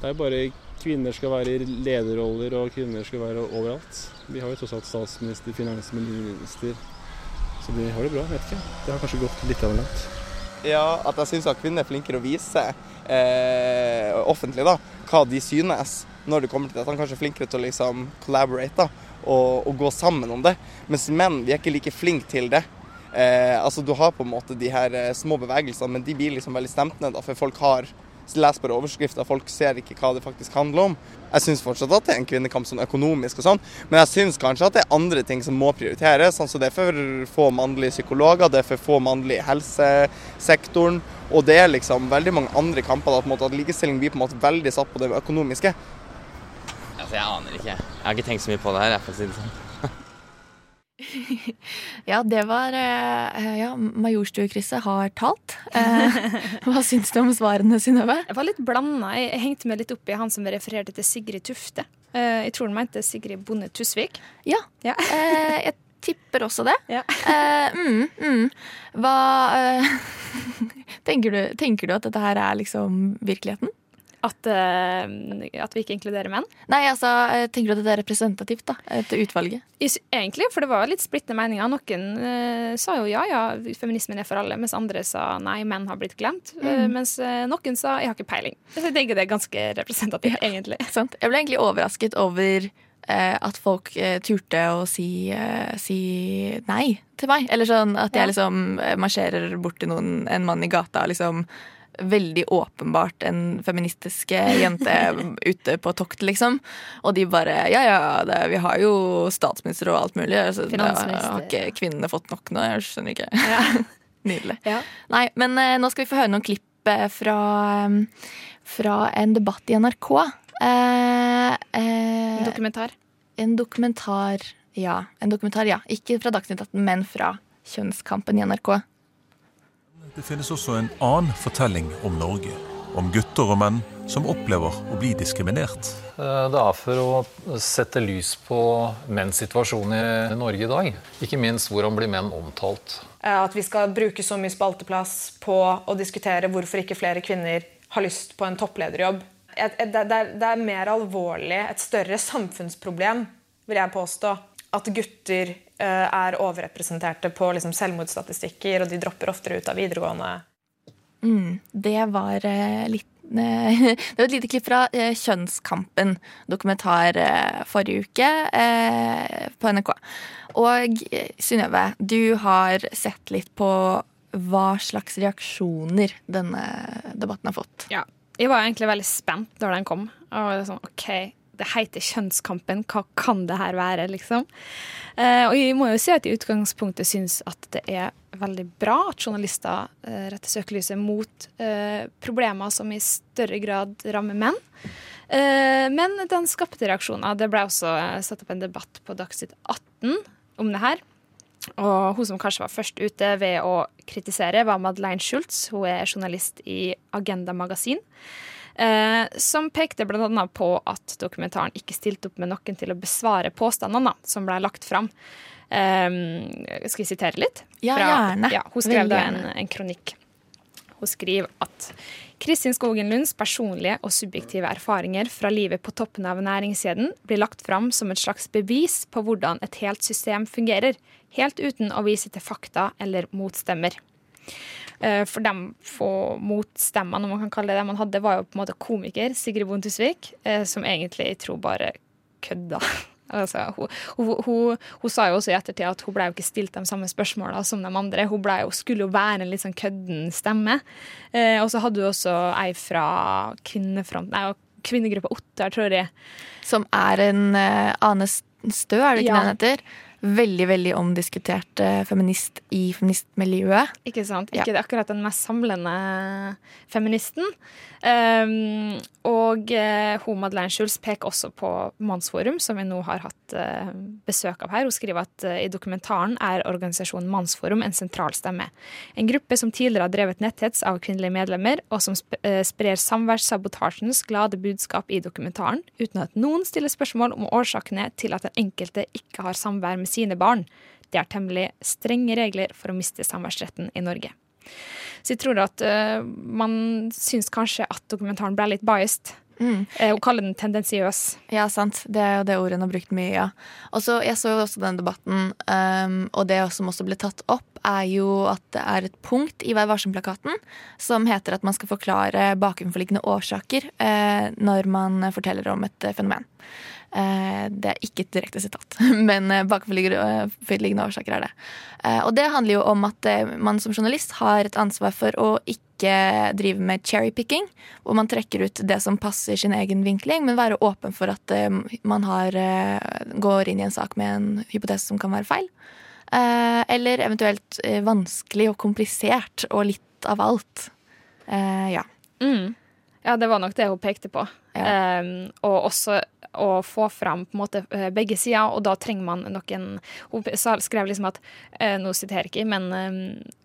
Det er jo bare kvinner skal være i lederroller, og kvinner skal være overalt. Vi har jo tross alt statsminister, finansminister, så de har det bra. Vet ikke. Det har kanskje gått litt av langt. Ja, at jeg syns kvinner er flinkere å vise eh, offentlig da, hva de synes når det kommer til dette. Kanskje flinkere til å liksom collaborate da, og, og gå sammen om det. Mens menn vi er ikke like flinke til det. Eh, altså Du har på en måte de her eh, små bevegelsene, men de blir liksom veldig stemt ned. da, For folk har leser bare overskrifter, folk ser ikke hva det faktisk handler om. Jeg syns fortsatt at det er en kvinnekamp sånn økonomisk og sånn, men jeg syns kanskje at det er andre ting som må prioriteres. sånn så Det er for få mannlige psykologer, det er for få mannlige i helsesektoren. Og det er liksom veldig mange andre kamper da, på en måte, at likestilling blir på en måte veldig satt på det økonomiske. Altså, Jeg aner ikke. Jeg har ikke tenkt så mye på det her, jeg, for å si det sånn. Ja, det var eh, Ja, Majorstuekrysset har talt. Eh, Hva syns du om svarene, Synnøve? Jeg var litt blanda. Jeg jeg hengte meg litt opp i han som refererte til Sigrid Tufte. Eh, Jeg tror han mente Sigrid Bonde Tusvik. Ja. Eh, jeg tipper også det. Eh, mm, mm. Hva eh, tenker, du, tenker du at dette her er liksom virkeligheten? At, uh, at vi ikke inkluderer menn? Nei, altså, eh, tenker du at det er representativt da, til utvalget? Egentlig, for det var litt splittende meninger. Noen uh, sa jo ja, ja, feminismen er for alle, mens andre sa nei, menn har blitt glemt. Mm. Uh, mens eh, noen sa jeg har ikke peiling. Så jeg tenker det er ganske representativt, egentlig. Sant? Jeg ble egentlig overrasket over eh, at folk eh, turte å si, eh, si nei til meg. Eller sånn at jeg Ja. liksom eh, marsjerer bort til noen, en mann i gata, liksom veldig åpenbart en feministisk eh, jente ute på tokt, liksom. Og de bare Ja, ja, det, vi har jo statsminister og alt mulig. Altså, da har ikke kvinnene fått nok nå? Jeg skjønner ikke. Nydelig. Ja. Nei, men eh, nå skal vi få høre noen klipp eh, fra, eh, fra en debatt i NRK. Eh, eh, En dokumentar. En dokumentar, ja. En dokumentar, ja. Ikke fra Dagsnytt 18, men fra Kjønnskampen i NRK. Det finnes også en annen fortelling om Norge. Om gutter og menn som opplever å bli diskriminert. Eh, Det er for å sette lys på menns situasjon i Norge i dag. Ikke minst hvordan blir menn omtalt. Eh, At vi skal bruke så mye spalteplass på å diskutere hvorfor ikke flere kvinner har lyst på en topplederjobb. Et- et- Det er, er mer alvorlig, et større samfunnsproblem, vil jeg påstå, at gutter er overrepresenterte på liksom, selvmordsstatistikker, og de dropper oftere ut av videregående. Mm, det var eh, litt eh, Det var et lite klipp fra eh, Kjønnskampen, dokumentar eh, forrige uke eh, på NRK. Og eh, Synnøve, du har sett litt på hva slags reaksjoner denne debatten har fått. Ja. Jeg var egentlig veldig spent da den kom. Og var sånn, ok, Det heter Kjønnskampen, hva kan det her være? liksom? Eh, og jeg må jo si at i utgangspunktet syns at det er veldig bra at journalister eh, retter søkelyset mot eh, problemer som i større grad rammer menn. Eh, men den skapte reaksjoner. Det ble også eh, satt opp en debatt på Dagsnytt 18 om det her. Og hun som kanskje var først ute ved å kritisere, var Madeleine Schultz. Hun er journalist i Agenda Magasin. Eh, som pekte bl.a. på at dokumentaren ikke stilte opp med noen til å besvare påstandene som ble lagt fram. Eh, skal jeg sitere litt? Ja, gjerne. Ja, hun skrev da en, en kronikk. Hun skriver at Kristin Skogen Lunds personlige og subjektive erfaringer fra livet på toppen av næringskjeden blir lagt fram som et slags bevis på hvordan et helt system fungerer, helt uten å vise til fakta eller motstemmer. Eh, For de få motstemmene, om man kan kalle det det man hadde, var jo på en måte komiker Sigrid Bonde Tusvik, eh, som egentlig jeg tror bare kødda. Altså, hun, hun, hun, hun sa jo også i ettertid at hun ble jo ikke stilt de samme spørsmåla som de andre. Hun jo, skulle jo være en litt sånn kødden stemme. Eh, og så hadde hun også ei fra kvinnefront, nei, kvinnegruppa Ottar, tror jeg. Som er en uh, Ane Stø, er det ikke Ja. det han heter? Veldig veldig omdiskutert eh, feminist i feministmiljøet. Ikke sant? Ikke ja. akkurat den mest samlende feministen. Um, og hun Madeleine Schulz peker også på Mannsforum, som vi nå har hatt uh, besøk av her. Hun skriver at uh, i dokumentaren er organisasjonen Mannsforum en sentral stemme. En gruppe som tidligere har drevet netthets av kvinnelige medlemmer, og som sp uh, sprer samværssabotasjens glade budskap i dokumentaren, uten at noen stiller spørsmål om årsakene til at den enkelte ikke har samvær med sine barn. Det er temmelig strenge regler for å miste samværsretten i Norge. Så jeg tror at uh, man syns kanskje at dokumentaren ble litt biased. Mm. Eh, Hun kaller den tendensiøs. Ja, sant. Det er jo det ordet hun har brukt mye, ja. Og så, jeg så jo også den debatten, um, og det som også ble tatt opp, er jo at det er et punkt i Vær varsom-plakaten som heter at man skal forklare bakenforliggende årsaker uh, når man forteller om et eh, fenomen. Eh, det er ikke et direkte sitat, men eh, bakenforliggende årsaker er det. Eh, og det handler jo om at eh, man som journalist har et ansvar for å ikke drive med cherrypicking, hvor man trekker ut det som passer sin egen vinkling, men være åpen for at eh, man har, eh, går inn i en sak med en hypotese som kan være feil. Eh, eller eventuelt eh, vanskelig og komplisert og litt av alt. Eh, ja. Mm. Ja, det var nok det hun pekte på. Um, og også å få fram på en måte eh, begge sider, og da trenger man noen Hun skrev liksom at eh, Nå siterer jeg ikke, men um,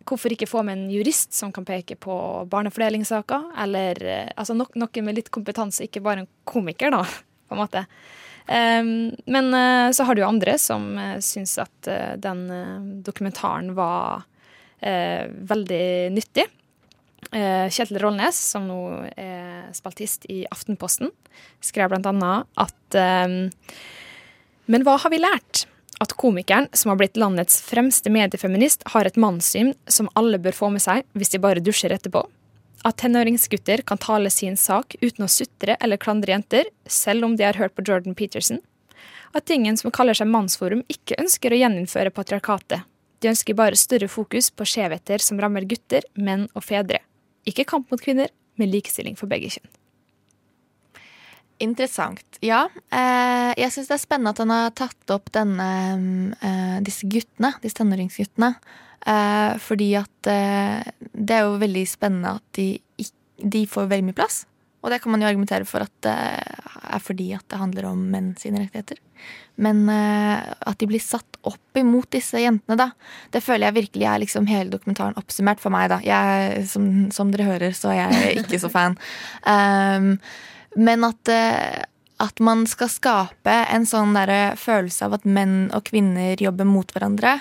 hvorfor ikke få med en jurist som kan peke på barnefordelingssaker? Eller eh, altså no noe med litt kompetanse, ikke bare en komiker, da, på en måte. Um, men uh, så har du jo andre som uh, syns at uh, den uh, dokumentaren var veldig nyttig. Eh, Kjetil Rollnes, som nå er spaltist i Aftenposten, skrev annet at eh, Men hva har vi lært? At komikeren, som har blitt landets fremste mediefeminist, har et mannssyn som alle bør få med seg hvis de bare dusjer etterpå. At tenåringsgutter kan tale sin sak uten å sutre eller klandre jenter, selv om de har hørt på Jordan Peterson. At ingen som kaller seg mannsforum, ikke ønsker å gjeninnføre patriarkatet. De ønsker bare større fokus på skjevheter som rammer gutter, menn og fedre. Ikke kamp mot kvinner, men likestilling for begge kjønn. Interessant. Ja. Eh, jeg syns det er spennende at han har tatt opp denne, eh, disse guttene, disse tenåringsguttene. Eh, fordi at det er jo veldig spennende at de, de får veldig mye plass. Og det kan man jo argumentere for at det er fordi at det handler om menn sine rettigheter. Men eh, at de blir satt opp imot disse jentene, da, det føler jeg virkelig er liksom hele dokumentaren oppsummert for meg, da. Jeg, som, som dere hører, så er jeg ikke så fan. Um, men at, eh, at man skal skape en sånn der følelse av at menn og kvinner jobber mot hverandre.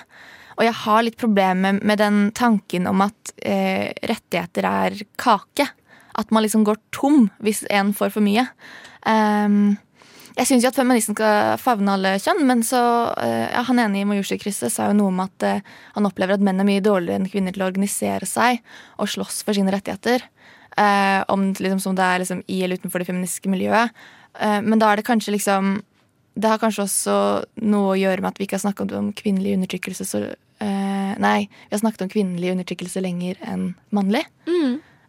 Og jeg har litt problemer med den tanken om at eh, rettigheter er kake. At man liksom går tom hvis en får for mye. Um, jeg syns jo at feministen skal favne alle kjønn, men så eh, ja, Han ene i Majorstuen-krysset sa jo noe om at uh, han opplever at menn er mye dårligere enn kvinner til å organisere seg og slåss for sine rettigheter. Uh, om liksom, som det er liksom, i eller utenfor det feministiske miljøet. Uh, men da er det kanskje liksom Det har kanskje også noe å gjøre med at vi ikke har snakket om kvinnelig undertrykkelse så Nei, vi har snakket om kvinnelig undertrykkelse lenger enn mannlig.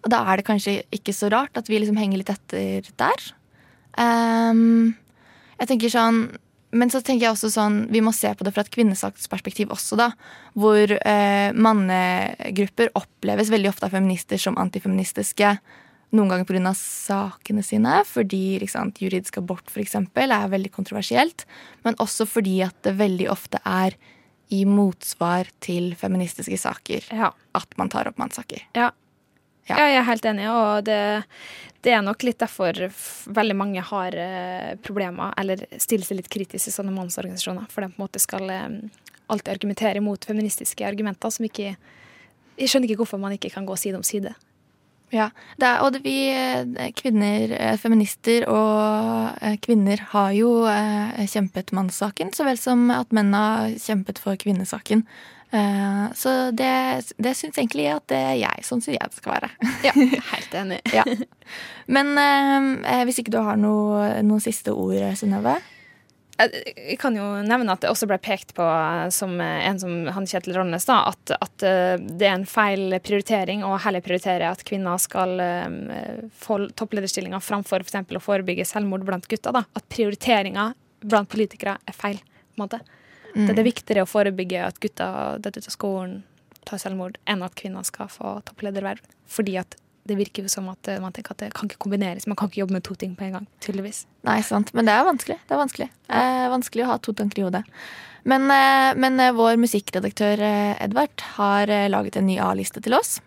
Og da er det kanskje ikke så rart at vi liksom henger litt etter der. Um, jeg tenker sånn Men så tenker jeg også sånn vi må se på det fra et kvinnesaksperspektiv også, da. Hvor eh, mannegrupper oppleves veldig ofte av feminister som antifeministiske. Noen ganger pga. sakene sine, fordi liksom, juridisk abort for eksempel, er veldig kontroversielt. Men også fordi at det veldig ofte er i motsvar til feministiske saker at man tar opp mannssaker. Ja. Ja. jeg er helt enig, og det, det er nok litt derfor veldig mange har eh, problemer, eller stiller seg litt kritisk til sånne mannsorganisasjoner, for de på en måte skal eh, alltid argumentere mot feministiske argumenter som ikke Jeg skjønner ikke hvorfor man ikke kan gå side om side. Ja, det er, og det, vi eh, kvinner, eh, feminister og eh, kvinner har jo eh, kjempet mannssaken, så vel som at menn har kjempet for kvinnesaken. Eh, så det, det syns egentlig at det er jeg. Sånn syns jeg det skal være. Ja, helt enig. ja. Men eh, hvis ikke du har noe, noen siste ord, Synnøve? Jeg kan jo nevne at det også ble pekt på eh, som eh, en som han Kjetil Ronnes, da, at, at eh, det er en feil prioritering å heller prioritere at kvinner skal eh, få topplederstillinger framfor f.eks. å forebygge selvmord blant gutter. Da. At prioriteringa blant politikere er feil. på en måte. Mm. det er viktigere å forebygge at gutter detter ut av skolen, tar selvmord, enn at kvinner skal få topplederverv. Fordi at det virker jo som at eh, man tenker at det kan ikke kombineres. Man kan ikke jobbe med to ting på en gang, tydeligvis. Nei, sant. Men det er vanskelig. Det er vanskelig. Eh, vanskelig å ha to tanker i hodet. Men, eh, men eh, vår musikkredaktør eh, Edvard har eh, laget en ny A-liste til oss.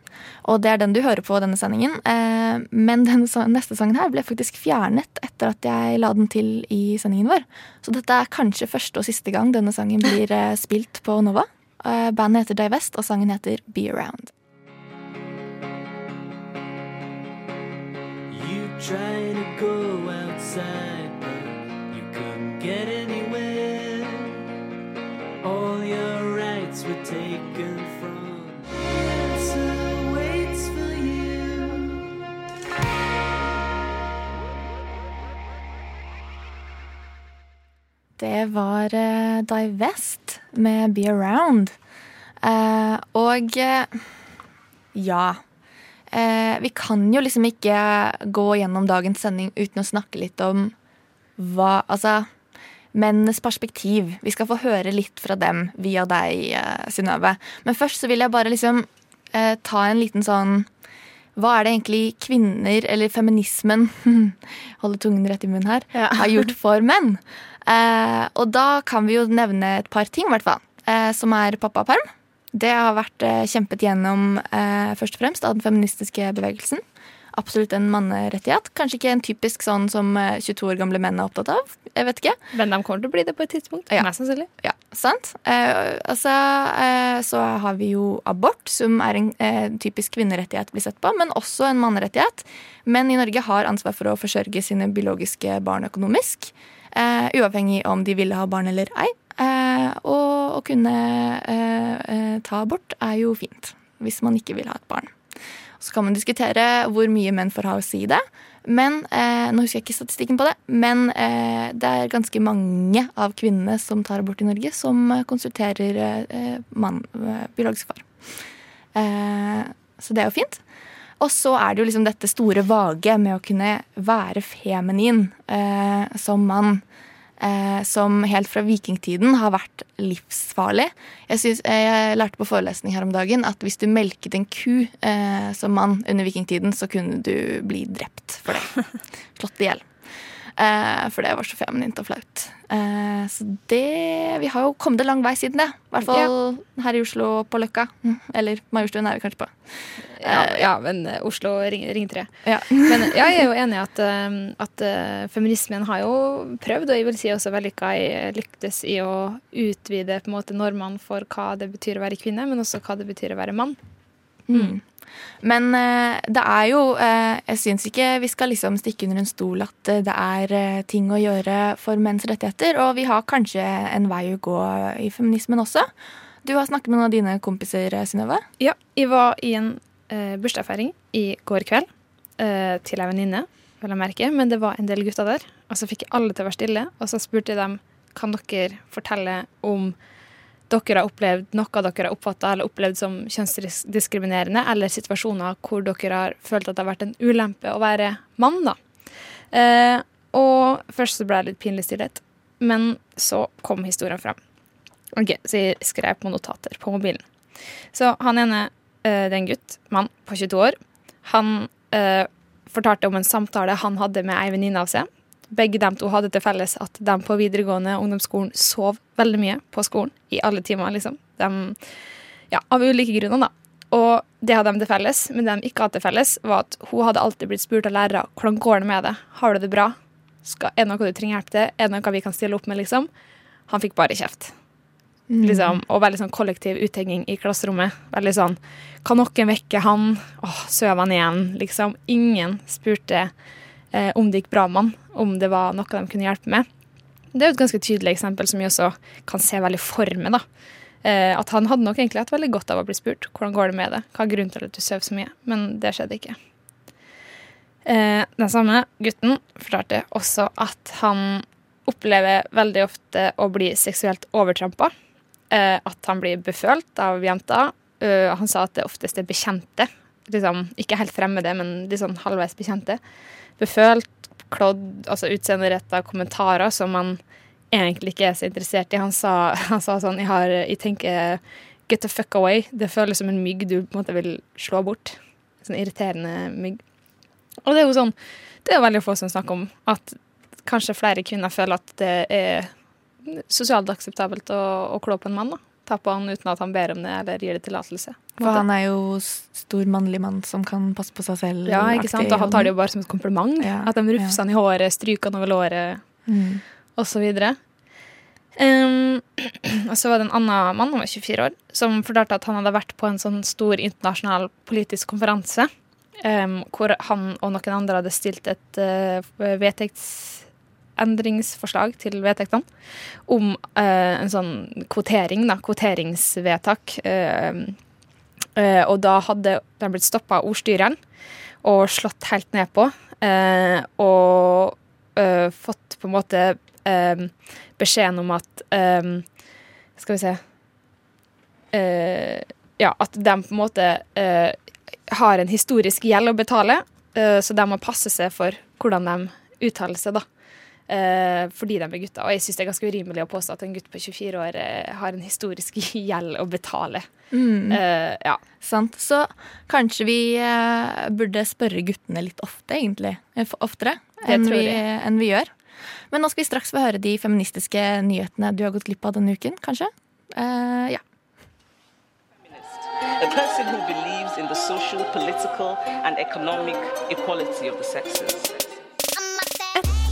Og det er den du hører på denne sendingen. Eh, men den neste sangen her ble faktisk fjernet etter at jeg la den til i sendingen vår. Så dette er kanskje første og siste gang denne sangen blir spilt på Nova. Bandet heter Divest, og sangen heter Be Around. Tried to go outside, but you couldn't get anywhere. All your rights were taken from. Answer waits for you. Det var eh, Divest med Be Around. Eh, og eh, ja. Eh, vi kan jo liksom ikke gå gjennom dagens sending uten å snakke litt om hva Altså mennenes perspektiv. Vi skal få høre litt fra dem via deg, eh, Synnøve. Men først så vil jeg bare liksom eh, ta en liten sånn hva er det egentlig kvinner, eller feminismen, holde tungen rett i munnen her, har gjort for menn? Eh, og da kan vi jo nevne et par ting, i hvert fall. Eh, som er pappaperm. Det har vært eh, kjempet gjennom eh, først og fremst av den feministiske bevegelsen. Absolutt en mannerettighet. Kanskje ikke en typisk sånn som eh, 22 år gamle menn er opptatt av. Jeg vet ikke. Men de kommer til å bli det på et tidspunkt. Ja. Mest sannsynlig. Ja, sant? Eh, altså, eh, så har vi jo abort, som er en eh, typisk kvinnerettighet blir sett på, men også en mannerettighet. Menn i Norge har ansvar for å forsørge sine biologiske barn økonomisk. Eh, uavhengig om de ville ha barn eller ei. Eh, og å kunne eh, eh, ta abort er jo fint, hvis man ikke vil ha et barn. Så kan man diskutere hvor mye menn får ha å si det. Men eh, nå husker jeg ikke statistikken på det, men eh, det er ganske mange av kvinnene som tar abort i Norge, som konsulterer eh, mann, biologisk far. Så det er jo fint. Og så er det jo liksom dette store vage med å kunne være feminin som mann. Eh, som helt fra vikingtiden har vært livsfarlig. Jeg, synes, eh, jeg lærte på forelesning her om dagen at hvis du melket en ku eh, som mann under vikingtiden, så kunne du bli drept for det. Slått i hjel. Eh, for det var så feminint og flaut. Eh, så det Vi har jo kommet en lang vei siden det. I hvert fall her i Oslo på Løkka. Mm, Eller Majorstuen er vi kanskje på. Ja, Eh, ja, men eh, Oslo ring, tre. Ja. Men ja, jeg er jo enig i at, eh, at eh, feminismen har jo prøvd, og jeg vil si også vellykka lyktes i å utvide på en måte normene for hva det betyr å være kvinne, men også hva det betyr å være mann. Mm. Men eh, det er jo eh, Jeg syns ikke vi skal liksom stikke under en stol at eh, det er ting å gjøre for menns rettigheter. Og vi har kanskje en vei å gå i feminismen også. Du har snakket med noen av dine kompiser, Synnøve. Ja, jeg var i en eh, bursdagsfeiring i går kveld eh, til ei venninne, vel å merke, men det var en del gutter der. Og så fikk jeg alle til å være stille, og så spurte jeg dem kan dere fortelle om dere har opplevd noe dere har oppfatta eller opplevd som kjønnsdiskriminerende, eller situasjoner hvor dere har følt at det har vært en ulempe å være mann. da. Eh, og først så ble det litt pinlig stillhet, men så kom historien fram. Ok, Så jeg skrev på notater på mobilen. Så han ene, eh, det er en gutt, mann på 22 år, han eh, fortalte om en samtale han hadde med ei venninne av seg. Begge dem to hadde til felles at de på videregående ungdomsskolen sov veldig mye på skolen. I alle timer, liksom. De, ja, av ulike grunner, da. Og det hadde de til felles, men det de ikke hadde til felles, var at hun hadde alltid blitt spurt av lærere hvordan går det med det. Har du det bra? Skal, er det noe du trenger hjelp til? Er det noe vi kan stille opp med, liksom? Han fikk bare kjeft. Mm. Liksom, og veldig sånn kollektiv uthenging i klasserommet. Veldig sånn Kan noen vekke han? Åh, søv han igjen? Liksom. Ingen spurte eh, om det gikk bra med han, om det var noe de kunne hjelpe med. Det er jo et ganske tydelig eksempel som vi også kan se veldig for meg. da. Eh, at han hadde nok egentlig hatt veldig godt av å bli spurt hvordan går det med det. Hva er grunnen til at du sover så mye? Men det skjedde ikke. Eh, den samme gutten fortalte også at han opplever veldig ofte å bli seksuelt overtrampa. Eh, at han blir befølt av jenter. Eh, han sa at det oftest er bekjente. Liksom, ikke helt fremmede, men sånn halvveis bekjente. Befølt, klådd, altså utseenderetta kommentarer som man egentlig ikke er så interessert i. Han sa, han sa sånn jeg, har, jeg tenker get the fuck away. Det føles som en mygg du på en måte vil slå bort. Sånn irriterende mygg. Og det er jo sånn Det er veldig få som snakker om at kanskje flere kvinner føler at det er sosialt akseptabelt å, å klå på en mann. da. Ta på han uten at han ber om det eller gir det tillatelse. For han er jo stor mannlig mann som kan passe på seg selv. Ja, ikke sant? Og han tar det jo bare som et kompliment. Ja, At de rufser han i håret, stryker han over låret, Mm. videre. Um, og så var det en annen mann, han var 24 år, som fortalte at han hadde vært på en sånn stor internasjonal politisk konferanse, um, hvor han og noen andre hadde stilt et uh, vedtektsendringsforslag til vedtektene om eh, en sånn kvotering, da, kvoteringsvedtak. Eh, Eh, og da hadde de blitt stoppa av ordstyreren og slått helt ned på. eh, og eh, fått på en måte eh, beskjeden om at Skal vi se Ja, at de på en måte har en historisk gjeld å betale, så de må passe seg for hvordan de uttaler seg, da. Eh, fordi de er gutter. Og jeg syns det er ganske urimelig å påstå at en gutt på 24 år eh, har en historisk gjeld å betale. Mm. Uh, ja. Sant. Så kanskje vi burde spørre guttene litt ofte, egentlig. F- Oftere enn vi, enn vi gjør. Men nå skal vi straks få høre de feministiske nyhetene du har gått glipp av denne uken, kanskje? Uh, ja. A person who believes in the social, political, and economic equality of the sexes.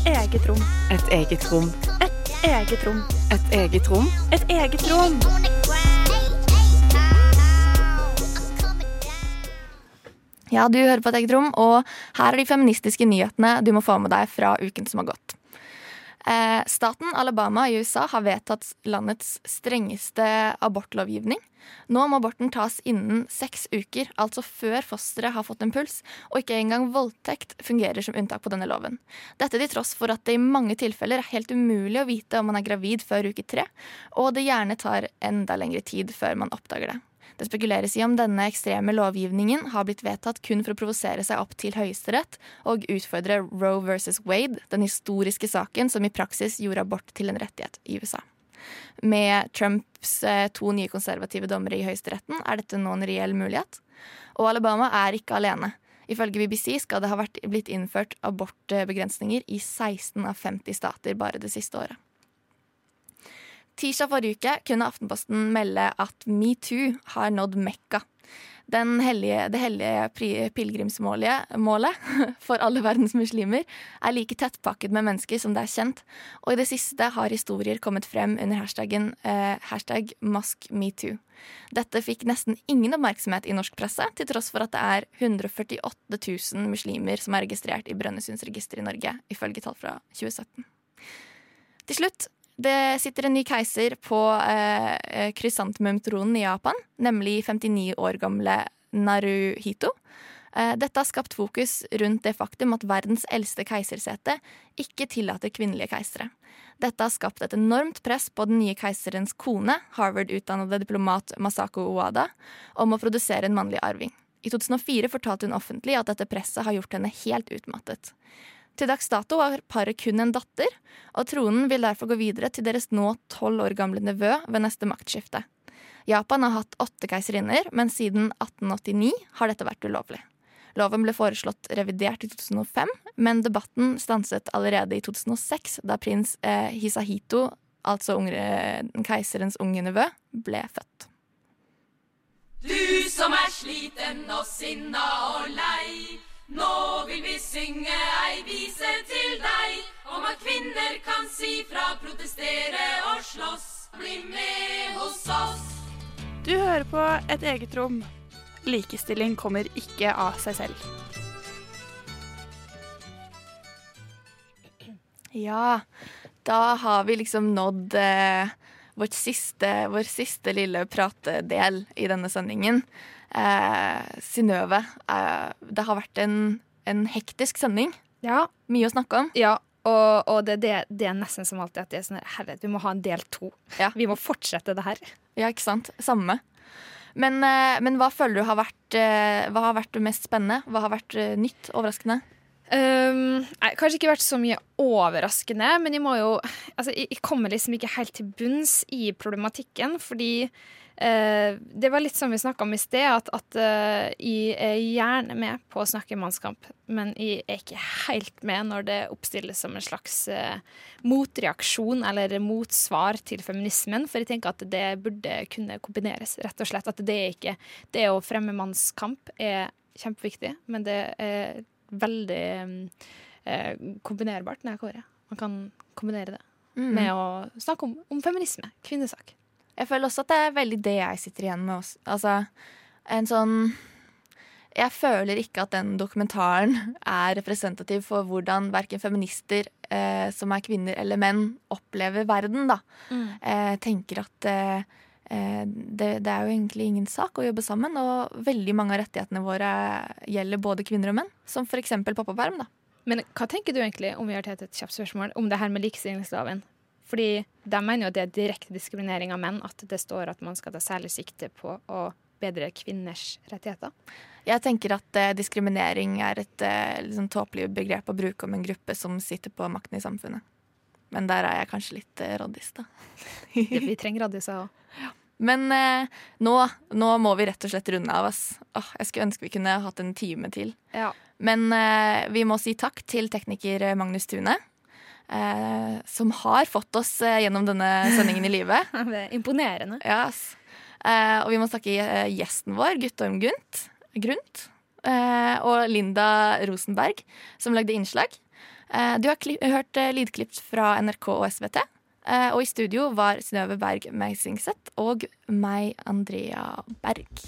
Eget rom. Et eget rom. Et eget rom. Et eget rom. Et eget rom. Ja, du hører på et eget rom, og her er de feministiske nyhetene du må få med deg fra uken som har gått. Eh, staten Alabama i USA har vedtatt landets strengeste abortlovgivning. Nå må aborten tas innen seks uker, altså før fosteret har fått en puls, og ikke engang voldtekt fungerer som unntak på denne loven. Dette til tross for at det i mange tilfeller er helt umulig å vite om man er gravid før uke tre, og det gjerne tar enda lengre tid før man oppdager det. Det spekuleres i om denne ekstreme lovgivningen har blitt vedtatt kun for å provosere seg opp til Høyesterett og utfordre Roe versus Wade, den historiske saken som i praksis gjorde abort til en rettighet i USA. Med Trumps eh, to nye konservative dommere i Høyesteretten er dette nå en reell mulighet. Og Alabama er ikke alene. Ifølge BBC skal det ha vært, blitt innført abortbegrensninger i 16 av 50 stater bare det siste året. Tirsdag forrige uke kunne Aftenposten melde at metoo har nådd Mekka. Hellige, det hellige pilegrimsmålet for alle verdens muslimer er like tettpakket med mennesker som det er kjent, og i det siste har historier kommet frem under hashtaggen eh, hashtag maskmetoo. Dette fikk nesten ingen oppmerksomhet i norsk presse, til tross for at det er 148 000 muslimer som er registrert i Brønnøysundsregisteret i Norge, ifølge tall fra 2017. Til slutt, det sitter en ny keiser på eh, krysantemumtronen i Japan, nemlig 59 år gamle Naruhito. Eh, dette har skapt fokus rundt det faktum at verdens eldste keisersete ikke tillater kvinnelige keisere. Dette har skapt et enormt press på den nye keiserens kone, Harvard-utdannede diplomat Masako Oada, om å produsere en mannlig arving. I 2004 fortalte hun offentlig at dette presset har gjort henne helt utmattet. Til dags dato har paret kun en datter, og tronen vil derfor gå videre til deres nå tolv år gamle nevø ved neste maktskifte. Japan har hatt åtte keiserinner, men siden 1889 har dette vært ulovlig. Loven ble foreslått revidert i 2005, men debatten stanset allerede i 2006, da prins eh, Hisahito, altså unge, keiserens unge nevø, ble født. Du som er sliten og sinna og lei. Nå vil vi synge Hører på Et eget rom. Likestilling kommer ikke av seg selv. Ja, da har vi liksom nådd eh, vårt siste, vår siste lille pratedel i denne sendingen. Eh, Synnøve, eh, det har vært en, en hektisk sending. Ja. Mye å snakke om. Ja, og, og det, det, det er nesten som alltid at det er sånn herregud, vi må ha en del to. Vi må fortsette det her. Ja, ikke sant? Samme. Men, eh, men hva føler du har vært, eh, hva har vært mest spennende? Hva har vært eh, nytt? Overraskende? Um, nei, kanskje ikke vært så mye overraskende, men jeg må jo Altså, jeg, jeg kommer liksom ikke helt til bunns i problematikken, fordi det var litt som vi snakka om i sted, at, at eh, jeg er gjerne med på å snakke mannskamp, men jeg er ikke helt med når det oppstilles som en slags eh, motreaksjon eller motsvar til feminismen, for jeg tenker at det burde kunne kombineres, rett og slett. At det er ikke Det å fremme mannskamp er kjempeviktig, men det er veldig eh, kombinerbart når jeg kårer. Man kan kombinere det Mm. med å snakke om, om feminisme. Kvinnesak. Jeg føler også at det er veldig det jeg sitter igjen med. Også. Altså, en sånn Jeg føler ikke at den dokumentaren er representativ for hvordan verken feminister eh, som er kvinner eller menn, opplever verden. da. Mm. Eh, tenker at eh, eh, det, det er jo egentlig ingen sak å jobbe sammen, og veldig mange av rettighetene våre gjelder både kvinner og menn, som f.eks. pappaperm. da. Men hva tenker du egentlig, om vi har tatt et kjapt spørsmål, om det her med likestillingsloven? Fordi de mener jo at det er direkte diskriminering av menn at det står at man skal ta særlig sikte på å bedre kvinners rettigheter. Jeg tenker at eh, diskriminering er et eh, liksom tåpelig begrep å bruke om en gruppe som sitter på makten i samfunnet. Men der er jeg kanskje litt eh, raddis, da. vi trenger raddiser òg. Men eh, nå, nå må vi rett og slett runde av. Ass. Åh, jeg skulle ønske vi kunne hatt en time til. Ja. Men eh, vi må si takk til tekniker Magnus Tune. Eh, som har fått oss eh, gjennom denne sendingen i live. Er imponerende. Yes. Eh, og vi må snakke eh, gjesten vår, Guttorm Gunt, Grunt. eh, og Linda Rosenberg, som lagde innslag. Eh, du har hørt lydklipp fra NRK og SVT. Eh, og i studio var Synnøve Berg Meisingseth og meg, Andrea Berg.